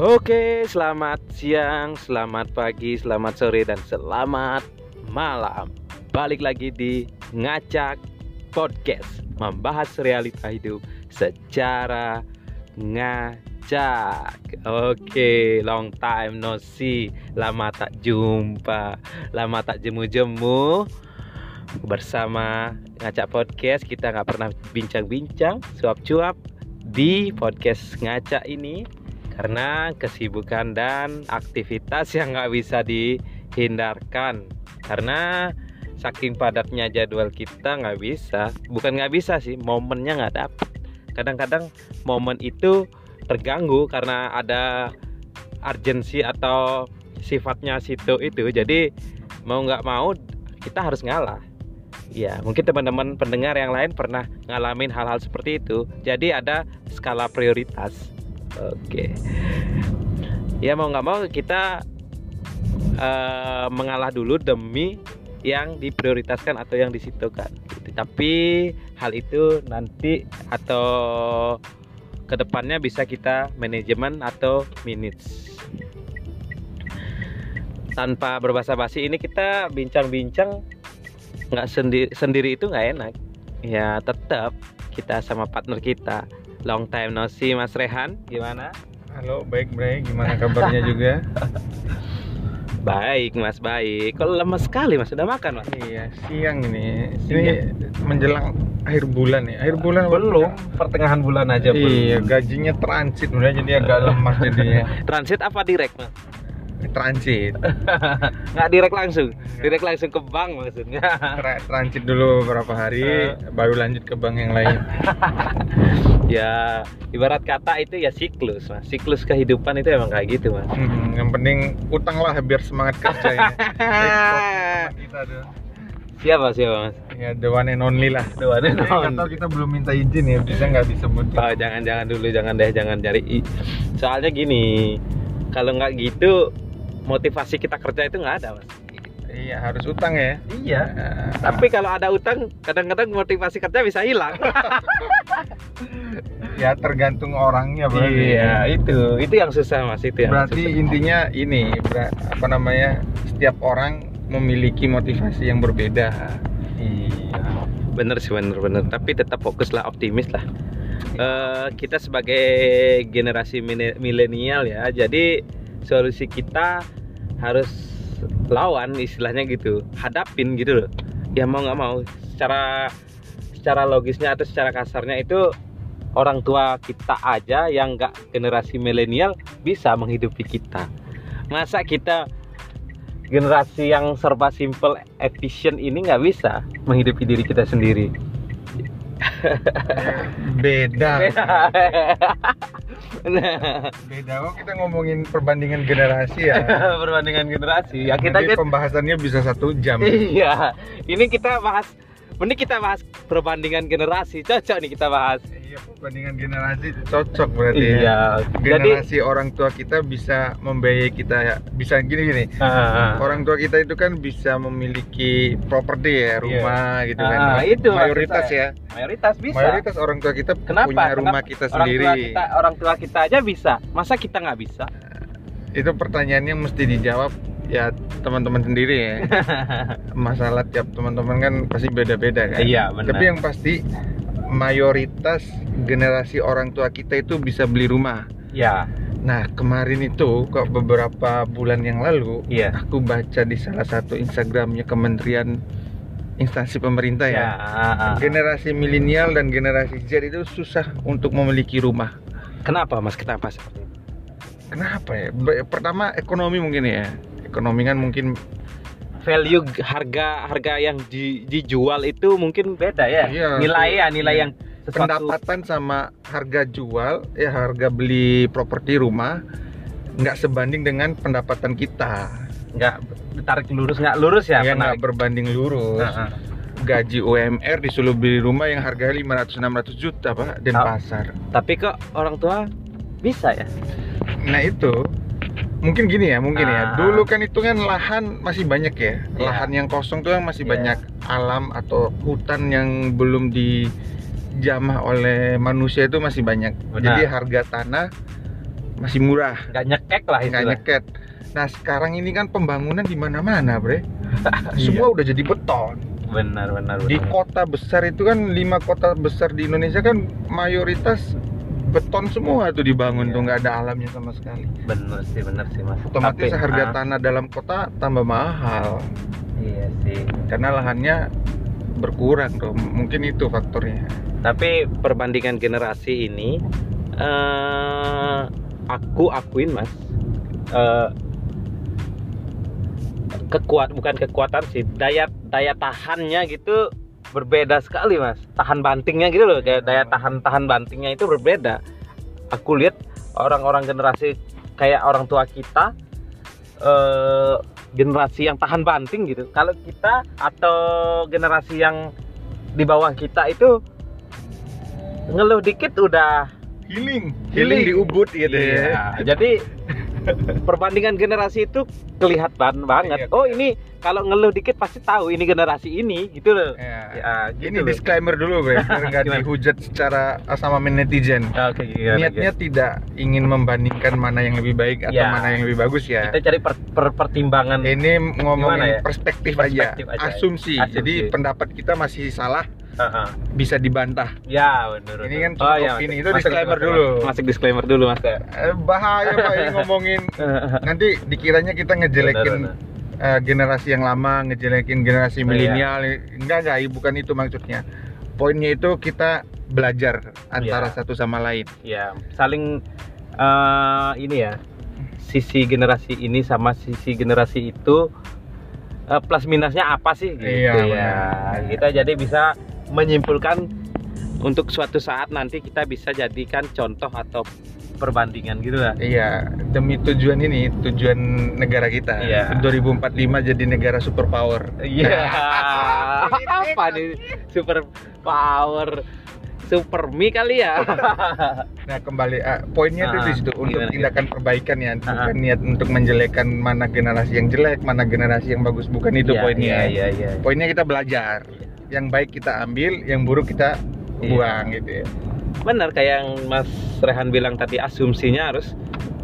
Oke, selamat siang, selamat pagi, selamat sore, dan selamat malam. Balik lagi di Ngacak Podcast, membahas realita hidup secara ngacak. Oke, long time no see, lama tak jumpa, lama tak jemu-jemu. Bersama Ngacak Podcast, kita nggak pernah bincang-bincang, suap-cuap di podcast Ngacak ini karena kesibukan dan aktivitas yang nggak bisa dihindarkan. Karena saking padatnya jadwal kita nggak bisa bukan nggak bisa sih momennya nggak dapet. Kadang-kadang momen itu terganggu karena ada urgensi atau sifatnya situ itu. Jadi mau nggak mau kita harus ngalah. Ya mungkin teman-teman pendengar yang lain pernah ngalamin hal-hal seperti itu. Jadi ada skala prioritas Oke. Ya mau nggak mau kita uh, mengalah dulu demi yang diprioritaskan atau yang disitukan. Gitu. Tapi hal itu nanti atau ke depannya bisa kita manajemen atau minutes. Tanpa berbahasa basi ini kita bincang-bincang nggak sendiri sendiri itu nggak enak. Ya tetap kita sama partner kita Long time no see Mas Rehan, gimana? Halo, baik Bre, gimana kabarnya juga? Baik Mas, baik. Kalau lemas sekali Mas, sudah makan Mas? Iya, siang ini. Ini menjelang akhir bulan ya. Akhir bulan belum, pertengahan bulan aja belum. Iya, gajinya transit udah jadi agak lemas jadinya. transit apa direct Mas? Transit nggak direct langsung direct langsung ke bank maksudnya transit dulu beberapa hari uh. baru lanjut ke bank yang lain ya ibarat kata itu ya siklus mas siklus kehidupan itu emang kayak gitu mas hmm, yang penting utang lah biar semangat kerja ya kita tuh Siapa siapa mas? Ya the one and only lah. The one and only. Atau kita belum minta izin ya, bisa nggak disebut? Oh jangan jangan dulu, jangan deh, jangan cari. Soalnya gini, kalau nggak gitu motivasi kita kerja itu nggak ada mas. Iya harus utang ya. Iya. Uh, tapi kalau ada utang kadang-kadang motivasi kerja bisa hilang. Ya tergantung orangnya berarti iya itu. Itu yang susah mas. Itu yang berarti susah. intinya ini apa namanya setiap orang memiliki motivasi yang berbeda. Iya. Bener sih bener bener. Tapi tetap fokuslah optimis lah uh, kita sebagai generasi milenial ya. Jadi solusi kita harus lawan istilahnya gitu hadapin gitu loh. Ya mau nggak mau secara secara logisnya atau secara kasarnya itu orang tua kita aja yang nggak generasi milenial bisa menghidupi kita. Masa kita generasi yang serba simple efisien ini nggak bisa menghidupi diri kita sendiri? Beda. Nah. beda kok kita ngomongin perbandingan generasi ya? Perbandingan generasi. Ya kita kan pembahasannya bisa satu jam. Iya. Ini kita bahas Mending kita bahas perbandingan generasi, cocok nih kita bahas. Iya, perbandingan generasi cocok berarti ya. iya. ya. Generasi Jadi, orang tua kita bisa membiayai kita ya. Bisa gini gini. Uh, orang tua kita itu kan bisa memiliki properti ya, iya. rumah iya. gitu kan. Uh, itu mayoritas ya. Mayoritas bisa. Mayoritas orang tua kita Kenapa? punya rumah Kenapa? kita sendiri. Orang tua kita, orang tua kita aja bisa. Masa kita nggak bisa? Itu pertanyaannya mesti dijawab ya teman-teman sendiri ya masalah tiap teman-teman kan pasti beda-beda kan iya benar tapi yang pasti mayoritas generasi orang tua kita itu bisa beli rumah. Ya. Nah kemarin itu kok beberapa bulan yang lalu iya. aku baca di salah satu instagramnya kementerian instansi pemerintah ya, ya generasi milenial dan generasi Z itu susah untuk memiliki rumah. Kenapa mas? Kenapa kenapa ya? Pertama ekonomi mungkin ya. Ekonomi kan mungkin value harga harga yang di, dijual itu mungkin beda ya. Iya, nilai ya nilai iya. yang sesuatu. pendapatan sama harga jual ya harga beli properti rumah nggak sebanding dengan pendapatan kita. Nggak ditarik lurus nggak lurus ya ya nggak berbanding lurus. -huh. gaji UMR disuruh beli rumah yang harganya 500 600 juta pak dan pasar tapi kok orang tua bisa ya? Nah itu mungkin gini ya mungkin ya. ah. ya dulu kan itu kan lahan masih banyak ya yeah. lahan yang kosong tuh kan masih yeah. banyak alam atau hutan yang belum dijamah oleh manusia itu masih banyak Benar. jadi harga tanah masih murah nggak nyekek lah nggak nyeket nah sekarang ini kan pembangunan di mana-mana bre Iya. semua udah jadi beton benar benar di benar kota besar itu kan lima kota besar di Indonesia kan mayoritas beton semua tuh dibangun Iya. tuh nggak ada alamnya sama sekali. Benar sih benar sih mas. Otomatis Tapi, harga ah, tanah dalam kota tambah mahal. Iya sih. Karena lahannya berkurang tuh mungkin itu faktornya. Tapi perbandingan generasi ini eh aku akuin mas eh kekuat bukan kekuatan sih daya daya tahannya gitu berbeda sekali mas. Tahan bantingnya gitu loh kayak daya tahan tahan bantingnya itu berbeda. Aku lihat orang-orang generasi kayak orang tua kita eh generasi yang tahan banting gitu. Kalau kita atau generasi yang di bawah kita itu ngeluh dikit udah healing. Healing. healing di ubud gitu Iya, ya jadi perbandingan generasi itu kelihatan banget. Iya, oh iya. ini kalau ngeluh dikit pasti tahu ini generasi ini gitu loh. Ya. Ya, gitu ini loh. disclaimer dulu bre biar nggak dihujat secara sama netizen Oke, gimana, niatnya tidak ingin membandingkan mana yang lebih baik atau Ya. mana yang lebih bagus ya kita cari per- per- pertimbangan. ini ngomongin Gimana ya? perspektif, Perspektif aja, aja. asumsi. Asumsi. jadi pendapat kita masih salah Heeh. bisa dibantah Ya, benar. Ini kan cuma opini. Itu disclaimer dulu. Masuk disclaimer dulu, Mas. Eh, bahaya pak ini ngomongin nanti dikiranya kita ngejelekin eh, generasi yang lama ngejelekin generasi Oh, iya. milenial enggak enggak bukan itu maksudnya poinnya itu kita belajar antara Iya. satu sama lain Ya, saling eh, ini ya. Sisi generasi ini sama sisi generasi itu eh, plus minusnya apa sih gitu Iya, ya. benar. Kita jadi bisa menyimpulkan untuk suatu saat nanti kita bisa jadikan contoh atau perbandingan gitu lah. iya demi tujuan ini tujuan negara kita Iya. 2045 jadi negara superpower Iya. apa nih super power super mi kali ya. Nah kembali ah, poinnya itu Ah, di situ untuk gimana, tindakan perbaikan ya, bukan Ah. niat untuk menjelekan mana generasi yang jelek, mana generasi yang bagus, bukan itu Iya, poinnya. Iya, iya, iya. Poinnya kita belajar, yang baik kita ambil, yang buruk kita Iya. buang gitu ya. Benar kayak yang Mas Rehan bilang tadi asumsinya harus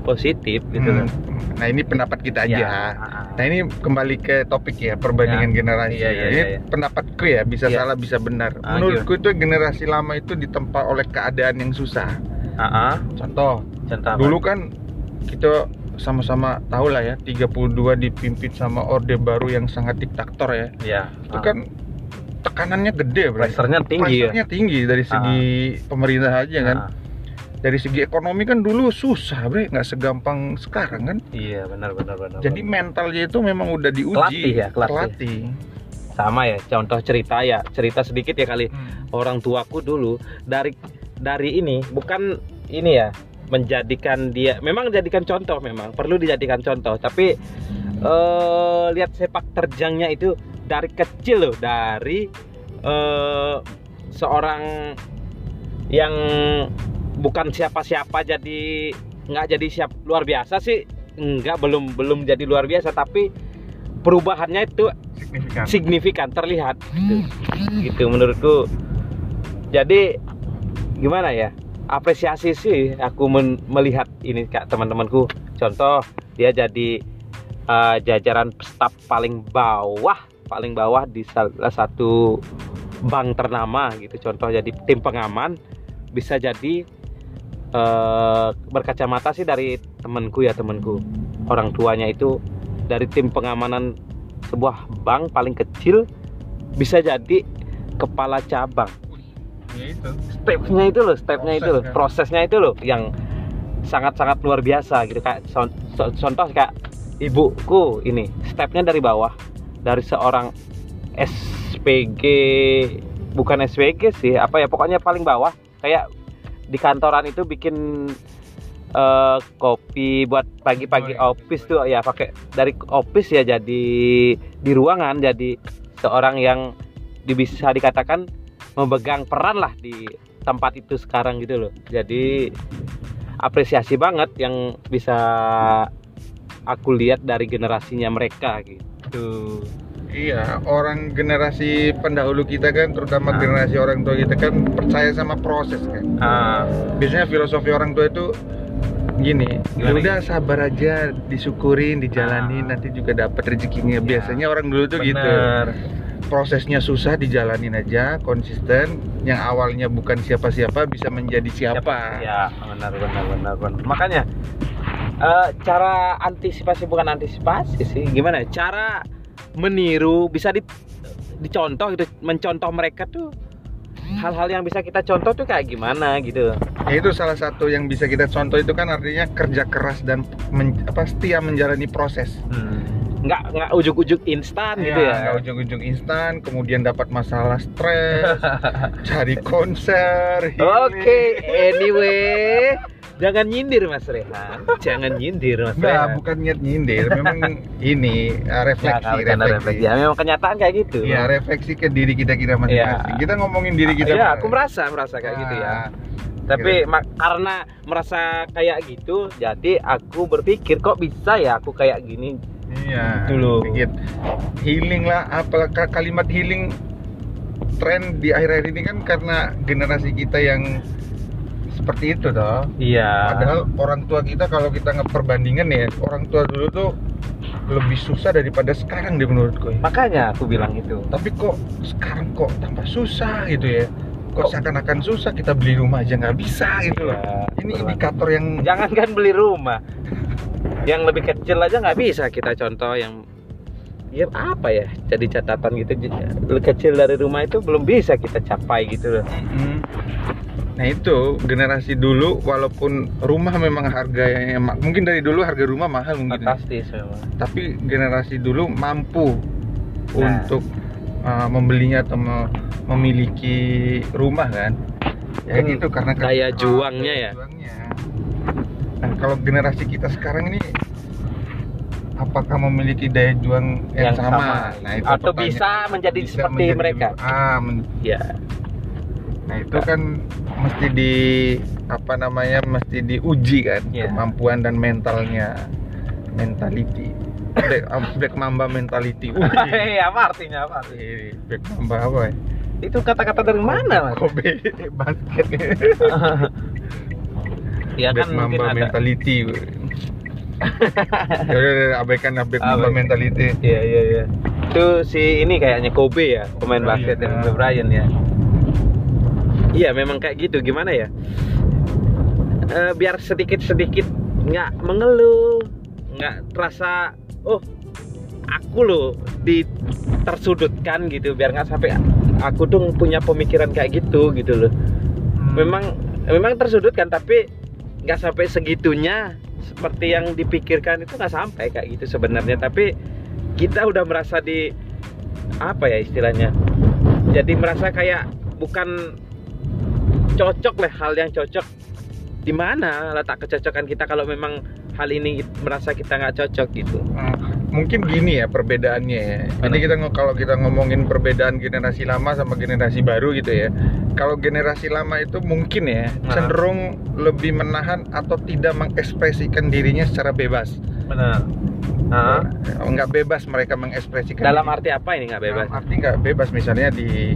positif gitu Hmm. loh. Nah ini pendapat kita aja. Ya. Nah ini kembali ke topik ya perbandingan generasi. Iya, iya, ini iya, iya. pendapatku ya bisa Iya. salah bisa benar. Ah, Menurutku itu generasi lama itu ditempa oleh keadaan yang susah. Ah, ah. Contoh, Contoh apa? dulu kan kita sama-sama tahu lah ya 32 dipimpin sama orde baru yang sangat diktator ya. ya. Itu kan tekanannya gede, pressure-nya tinggi ya. Pressure-nya tinggi dari segi pemerintah aja kan. Ah, Dari segi ekonomi kan dulu susah, Bre, nggak segampang sekarang kan. iya, benar benar benar. Jadi benar. mentalnya itu memang udah diuji. Kelatih ya, kelatih. Kelatih. sama ya, contoh cerita ya, cerita sedikit ya kali. Hmm. Orang tuaku dulu dari dari ini bukan ini ya menjadikan dia memang dijadikan contoh memang perlu dijadikan contoh tapi eh lihat sepak terjangnya itu dari kecil loh dari eh seorang yang bukan siapa-siapa jadi nggak jadi siap luar biasa sih. Nggak belum belum jadi luar biasa tapi perubahannya itu Signifikan. signifikan terlihat gitu, gitu menurutku. Jadi gimana ya? Apresiasi sih aku men- melihat ini kak teman-temanku. Contoh dia jadi uh, jajaran staf paling bawah paling bawah di salah satu bank ternama gitu. Contoh jadi tim pengaman bisa jadi uh, berkacamata sih dari temanku ya temanku. Orang tuanya itu dari tim pengamanan sebuah bank paling kecil bisa jadi kepala cabang. Ya itu. stepnya itu loh stepnya itu loh kan? prosesnya itu loh yang sangat-sangat luar biasa gitu. Kayak con- co- contoh kayak ibuku ini stepnya dari bawah dari seorang SPG bukan SPG sih apa ya pokoknya paling bawah. Kayak di kantoran itu bikin eh, kopi buat pagi-pagi Oh, iya. office tuh ya pakai dari office ya jadi di ruangan jadi seorang yang bisa dikatakan memegang peran lah di tempat itu sekarang gitu loh. Jadi apresiasi banget yang bisa aku lihat dari generasinya mereka gitu Iya, orang generasi pendahulu kita kan, terutama Ah. generasi orang tua kita kan percaya sama proses kan. ah Biasanya filosofi orang tua itu gini ya Gimana, udah sabar aja disyukurin dijalanin Ah. nanti juga dapat rezekinya biasanya orang dulu tuh gitu Bener. prosesnya susah dijalanin aja konsisten yang awalnya bukan siapa-siapa bisa menjadi siapa Ya, benar benar benar benar. Makanya eh, cara antisipasi bukan antisipasi sih. Gimana? ya? Cara meniru bisa di dicontoh gitu, mencontoh mereka tuh hal-hal yang bisa kita contoh tuh kayak gimana gitu. Ya, itu salah satu yang bisa kita contoh itu kan artinya kerja keras dan men- apa setia menjalani proses Nggak nggak ujuk-ujuk instan gitu Ya, ya. nggak ujung-ujung instan kemudian dapat masalah stres cari konser Oke, healing. anyway, jangan nyindir Mas Rehan. Jangan nyindir Mas Nggak, Rehan. bukan niat nyindir, memang ini uh, Ya, refleksi, bercanda refleksi. Ya, memang kenyataan kayak gitu. Ya, refleksi ke diri kita kita masing-masing. Iya. Kita ngomongin diri kita. Iya, aku merasa merasa kayak gitu ya. Ah, Tapi ma- karena merasa kayak gitu, jadi aku berpikir kok bisa ya aku kayak gini. Iya. Dulu. Dikit. Healing lah, apakah kalimat healing tren di akhir-akhir ini kan karena generasi kita yang seperti itu toh. Iya. Padahal orang tua kita kalau kita ngeperbandingan ya, orang tua dulu tuh lebih susah daripada sekarang deh menurutku ya. Makanya aku bilang itu. Tapi kok sekarang kok tambah susah gitu ya? Kok Kok- seakan-akan susah kita beli rumah aja nggak bisa gitu loh. Iya, Ini betul. indikator yang Jangankan beli rumah, yang lebih kecil aja nggak bisa kita contoh yang ya apa ya jadi catatan gitu kecil dari rumah itu belum bisa kita capai gitu loh Mm. Nah itu generasi dulu walaupun rumah memang harganya ma- mungkin dari dulu harga rumah mahal mungkin ya. fantastis memang tapi generasi dulu mampu Nah. untuk uh, membelinya atau me- memiliki rumah kan ya Kan gitu karena daya ah, juangnya ya. juangnya. Nah kalau generasi kita sekarang ini apakah memiliki daya juang yang, Yang sama. Nah, itu Atau pertanyaan. bisa menjadi seperti mereka. Ah, men- ya Nah itu kan mesti di apa namanya mesti diuji kan Iya. kemampuan dan mentalnya mentality. Black, black mamba mentality. Hei, apa artinya apa ini black mamba apa ya? Itu kata-kata dari mana mas? Kobe basket. Ya black kan mamba ada. mentality. Ya udah, udah, abaikan black mamba mentality. Iya iya iya. Itu si ini kayaknya Kobe ya, pemain basket yang ya. Kobe Bryant ya. Iya memang kayak gitu. Gimana ya? Eh, biar sedikit-sedikit nggak mengeluh, nggak terasa oh aku loh di tersudutkan gitu biar nggak sampai aku tuh punya pemikiran kayak gitu gitu loh memang memang tersudutkan tapi nggak sampai segitunya seperti yang dipikirkan itu nggak sampai kayak gitu sebenarnya tapi kita udah merasa di apa ya istilahnya jadi merasa kayak bukan cocok lah hal yang cocok di mana letak kecocokan kita kalau memang hal ini merasa kita nggak cocok gitu Hmm, mungkin gini ya perbedaannya ya. Ini kita kalau kita ngomongin perbedaan generasi lama sama generasi baru gitu ya. Kalau generasi lama itu mungkin ya Nah. cenderung lebih menahan atau tidak mengekspresikan dirinya secara bebas. benar Ya, Nggak bebas mereka mengekspresikan. dalam diri. arti apa ini nggak bebas Dalam arti nggak bebas misalnya di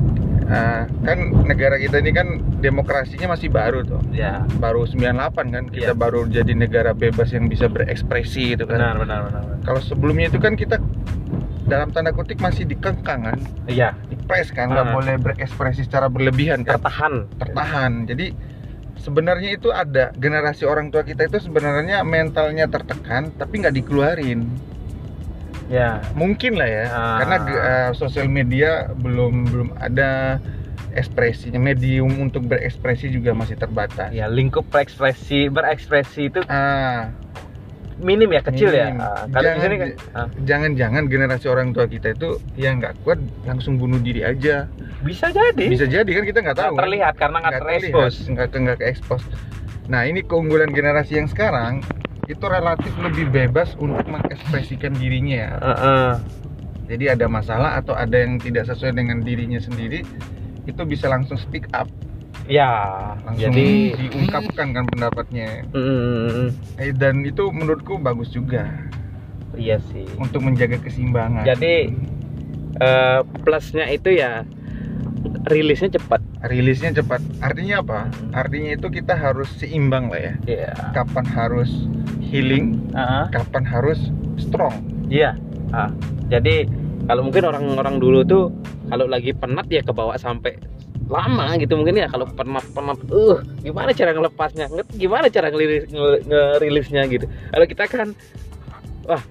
uh, kan negara kita ini kan demokrasinya masih baru tuh. ya Baru 98 kan kita Iya. baru jadi negara bebas yang bisa berekspresi gitu kan benar benar benar benar. kalau sebelumnya itu kan kita dalam tanda kutip masih dikengkang kan iya dipres kan nggak Ah. boleh berekspresi secara berlebihan kan tertahan tertahan jadi sebenarnya itu ada generasi orang tua kita itu sebenarnya mentalnya tertekan tapi nggak dikeluarin ya mungkin lah ya Ah. karena uh, sosial media belum belum ada ekspresinya medium untuk berekspresi juga masih terbatas ya lingkup berekspresi berekspresi itu ah minim ya kecil Minim. ya Ah, kalau di Jangan sini kan ah, jangan-jangan generasi orang tua kita itu yang nggak kuat langsung bunuh diri aja bisa jadi bisa jadi kan kita nggak tahu kan? terlihat karena nggak terekspos nggak nggak ke expose nah ini keunggulan generasi yang sekarang itu relatif lebih bebas untuk mengekspresikan dirinya Heeh. jadi ada masalah atau ada yang tidak sesuai dengan dirinya sendiri itu bisa langsung speak up. Ya langsung jadi diungkapkan kan pendapatnya. Mm, eh, dan itu menurutku bagus juga. Iya sih. Untuk menjaga keseimbangan. Jadi, eh, plusnya itu ya rilisnya cepat. rilisnya cepat. Artinya apa? Artinya itu kita harus seimbang lah ya. Iya. kapan harus healing Ah, kapan harus strong. Iya. Ah, jadi kalau mungkin orang-orang dulu tuh kalau lagi penat ya kebawa sampai lama gitu mungkin ya. Kalau penat-penat uh gimana cara ngelepasnya? Nge- gimana cara ngeliris, nge- ngerilisnya gitu? Kalau kita kan wah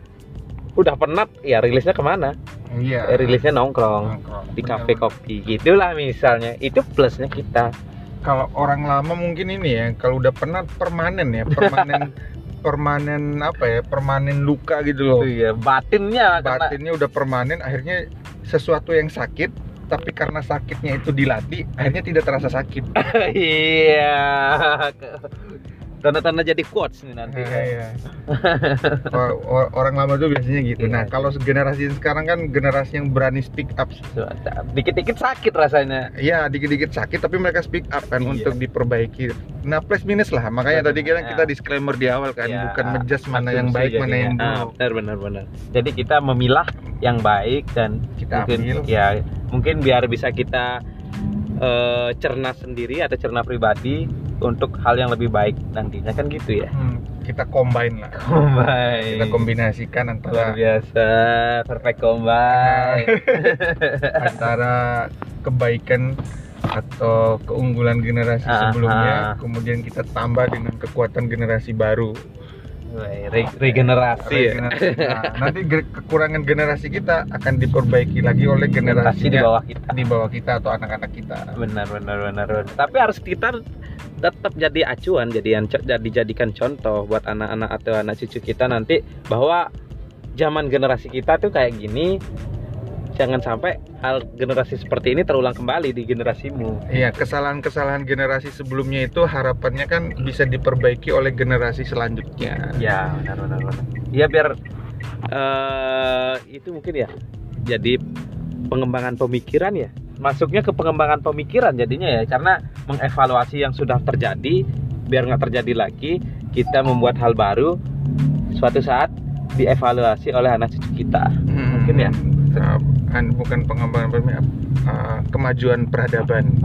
udah penat ya rilisnya ke mana? Iya. Eh, rilisnya nongkrong Nongkrong. di kafe kopi gitulah misalnya. Itu plusnya kita. Kalau orang lama mungkin ini ya kalau udah penat permanen ya permanen permanen apa ya permanen luka gitu loh. Iya batinnya karena batinnya udah permanen akhirnya sesuatu yang sakit tapi karena sakitnya itu dilatih akhirnya tidak terasa sakit. Iya tanda-tanda jadi quotes nih nanti Iya. O- o- orang lama tuh biasanya gitu Iya. nah kalau generasi sekarang kan generasi yang berani speak up dikit-dikit sakit rasanya ya dikit-dikit sakit tapi mereka speak up kan Iya. untuk diperbaiki nah plus minus lah makanya tadi kita Ya. kita disclaimer di awal kan Ya, bukan ngejudge mana yang baik mana yang Ah, buruk benar benar benar jadi kita memilah yang baik dan Kita mungkin ambil. ya mungkin biar bisa kita eh, cerna sendiri atau cerna pribadi untuk hal yang lebih baik nantinya kan gitu ya? Hmm, kita combine lah. Combine. Kita kombinasikan luar antara biasa perfect combine. Antara kebaikan atau keunggulan generasi Ah, sebelumnya kemudian kita tambah dengan kekuatan generasi baru Re- regenerasi ya Regenerasi. Nah, nanti ge- kekurangan generasi kita akan diperbaiki lagi oleh generasi generasi di bawah kita di bawah kita atau anak-anak kita benar benar benar benar. tapi harus kita tetap jadi acuan jadi yang jadi jadikan contoh buat anak-anak atau anak cucu kita nanti bahwa zaman generasi kita tuh kayak gini jangan sampai hal generasi seperti ini terulang kembali di generasimu. Iya, kesalahan-kesalahan generasi sebelumnya itu harapannya kan bisa diperbaiki oleh generasi selanjutnya. ya benar benar benar. Ya biar eh itu mungkin ya jadi pengembangan pemikiran ya. Masuknya ke pengembangan pemikiran jadinya ya karena mengevaluasi yang sudah terjadi biar nggak terjadi lagi kita membuat hal baru suatu saat dievaluasi oleh anak cucu kita. Hmm, Mungkin ya? uh, kan bukan pengembangan uh, kemajuan peradaban.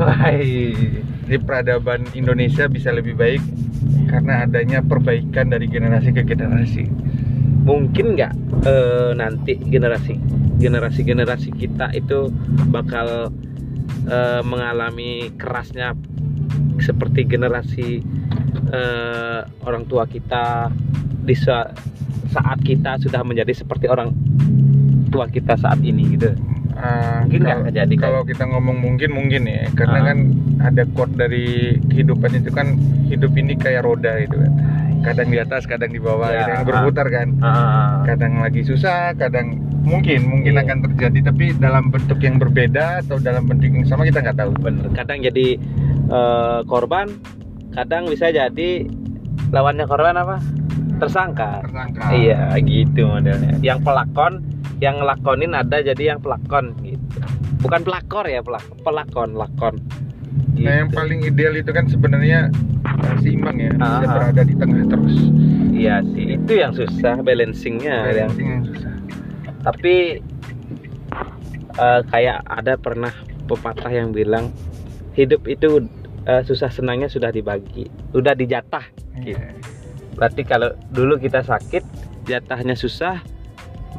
Jadi peradaban Indonesia bisa lebih baik karena adanya perbaikan dari generasi ke generasi. mungkin nggak eh, nanti generasi generasi generasi kita itu bakal eh, mengalami kerasnya seperti generasi eh, orang tua kita di sa- saat kita sudah menjadi seperti orang tua kita saat ini gitu. Uh, Mungkin nggak terjadi kalau kita ngomong mungkin mungkin ya. Karena Ah. kan ada quote dari kehidupan itu kan hidup ini kayak roda gitu kan. Kadang di atas kadang di bawah Ya, gitu, yang ah. berputar kan. Ah, kadang lagi susah kadang mungkin mungkin Iya. akan terjadi tapi dalam bentuk yang berbeda atau dalam bentuk yang sama kita nggak tahu. Bener. Kadang jadi eh, korban kadang bisa jadi lawannya korban apa? Tersangka. Tersangka. Iya gitu modelnya. Yang pelakon, yang ngelakonin ada jadi yang pelakon gitu. Bukan pelakor ya, pelak pelakon, lakon. Gitu. nah yang paling ideal itu kan sebenarnya uh, seimbang ya bisa Ah. berada di tengah terus Iya sih, itu yang susah balancingnya. yang- Balancing yang susah Tapi eh, kayak ada pernah pepatah yang bilang hidup itu eh, susah senangnya sudah dibagi, udah dijatah. Gitu. Iya. Berarti kalau dulu kita sakit, jatahnya susah,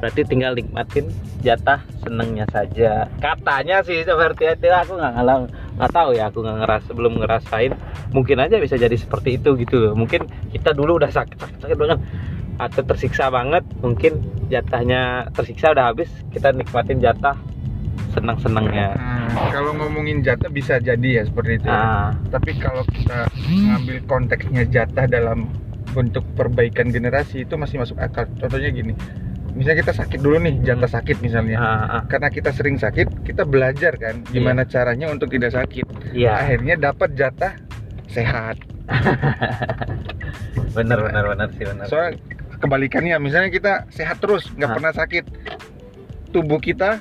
berarti tinggal nikmatin jatah senengnya saja. Katanya sih seperti itu. Aku nggak ngalang, nggak tahu ya. Aku nggak ngerasa, belum ngerasain. Mungkin aja bisa jadi seperti itu gitu. loh. Mungkin kita dulu udah sakit, sakit, sakit banget atau tersiksa banget. Mungkin jatahnya tersiksa udah habis. Kita nikmatin jatah senang-senangnya. Nah, kalau ngomongin jatah bisa jadi ya seperti itu ya. Ah, tapi kalau kita ngambil konteksnya jatah dalam bentuk perbaikan generasi itu masih masuk akal contohnya gini misalnya kita sakit dulu nih jatah sakit misalnya ah, ah. karena kita sering sakit kita belajar kan gimana caranya untuk tidak sakit Iya, akhirnya dapat jatah sehat bener bener bener sih bener. soal kebalikannya misalnya kita sehat terus nggak Ah. pernah sakit tubuh kita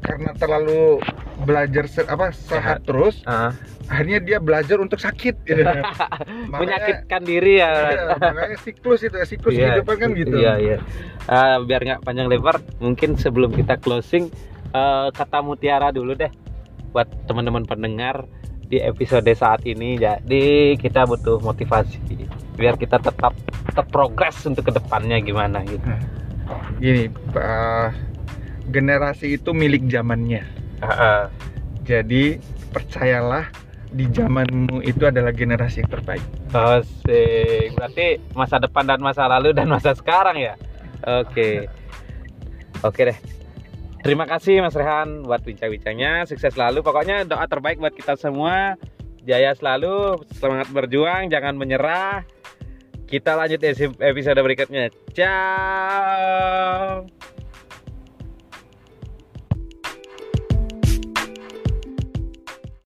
karena terlalu belajar se- apa sehat Sehat. terus Ah. Akhirnya dia belajar untuk sakit Makanya- menyakitkan diri ya. Iya, makanya siklus itu siklus Iya, kehidupan kan gitu Iya iya. Ah, biar nggak panjang lebar, mungkin sebelum kita closing eh, kata mutiara dulu deh. buat teman-teman pendengar di episode saat ini jadi kita butuh motivasi biar kita tetap tetap progres untuk ke depannya gimana gitu gini uh, generasi itu milik zamannya uh -uh. jadi percayalah di zamanmu itu adalah generasi yang terbaik. Asik. Berarti masa depan dan masa lalu dan masa sekarang ya. Oke. Oke deh. Terima kasih Mas Rehan buat bincang-bincangnya. Sukses selalu. Pokoknya doa terbaik buat kita semua. Jaya selalu, semangat berjuang, jangan menyerah. Kita lanjut episode berikutnya. Ciao.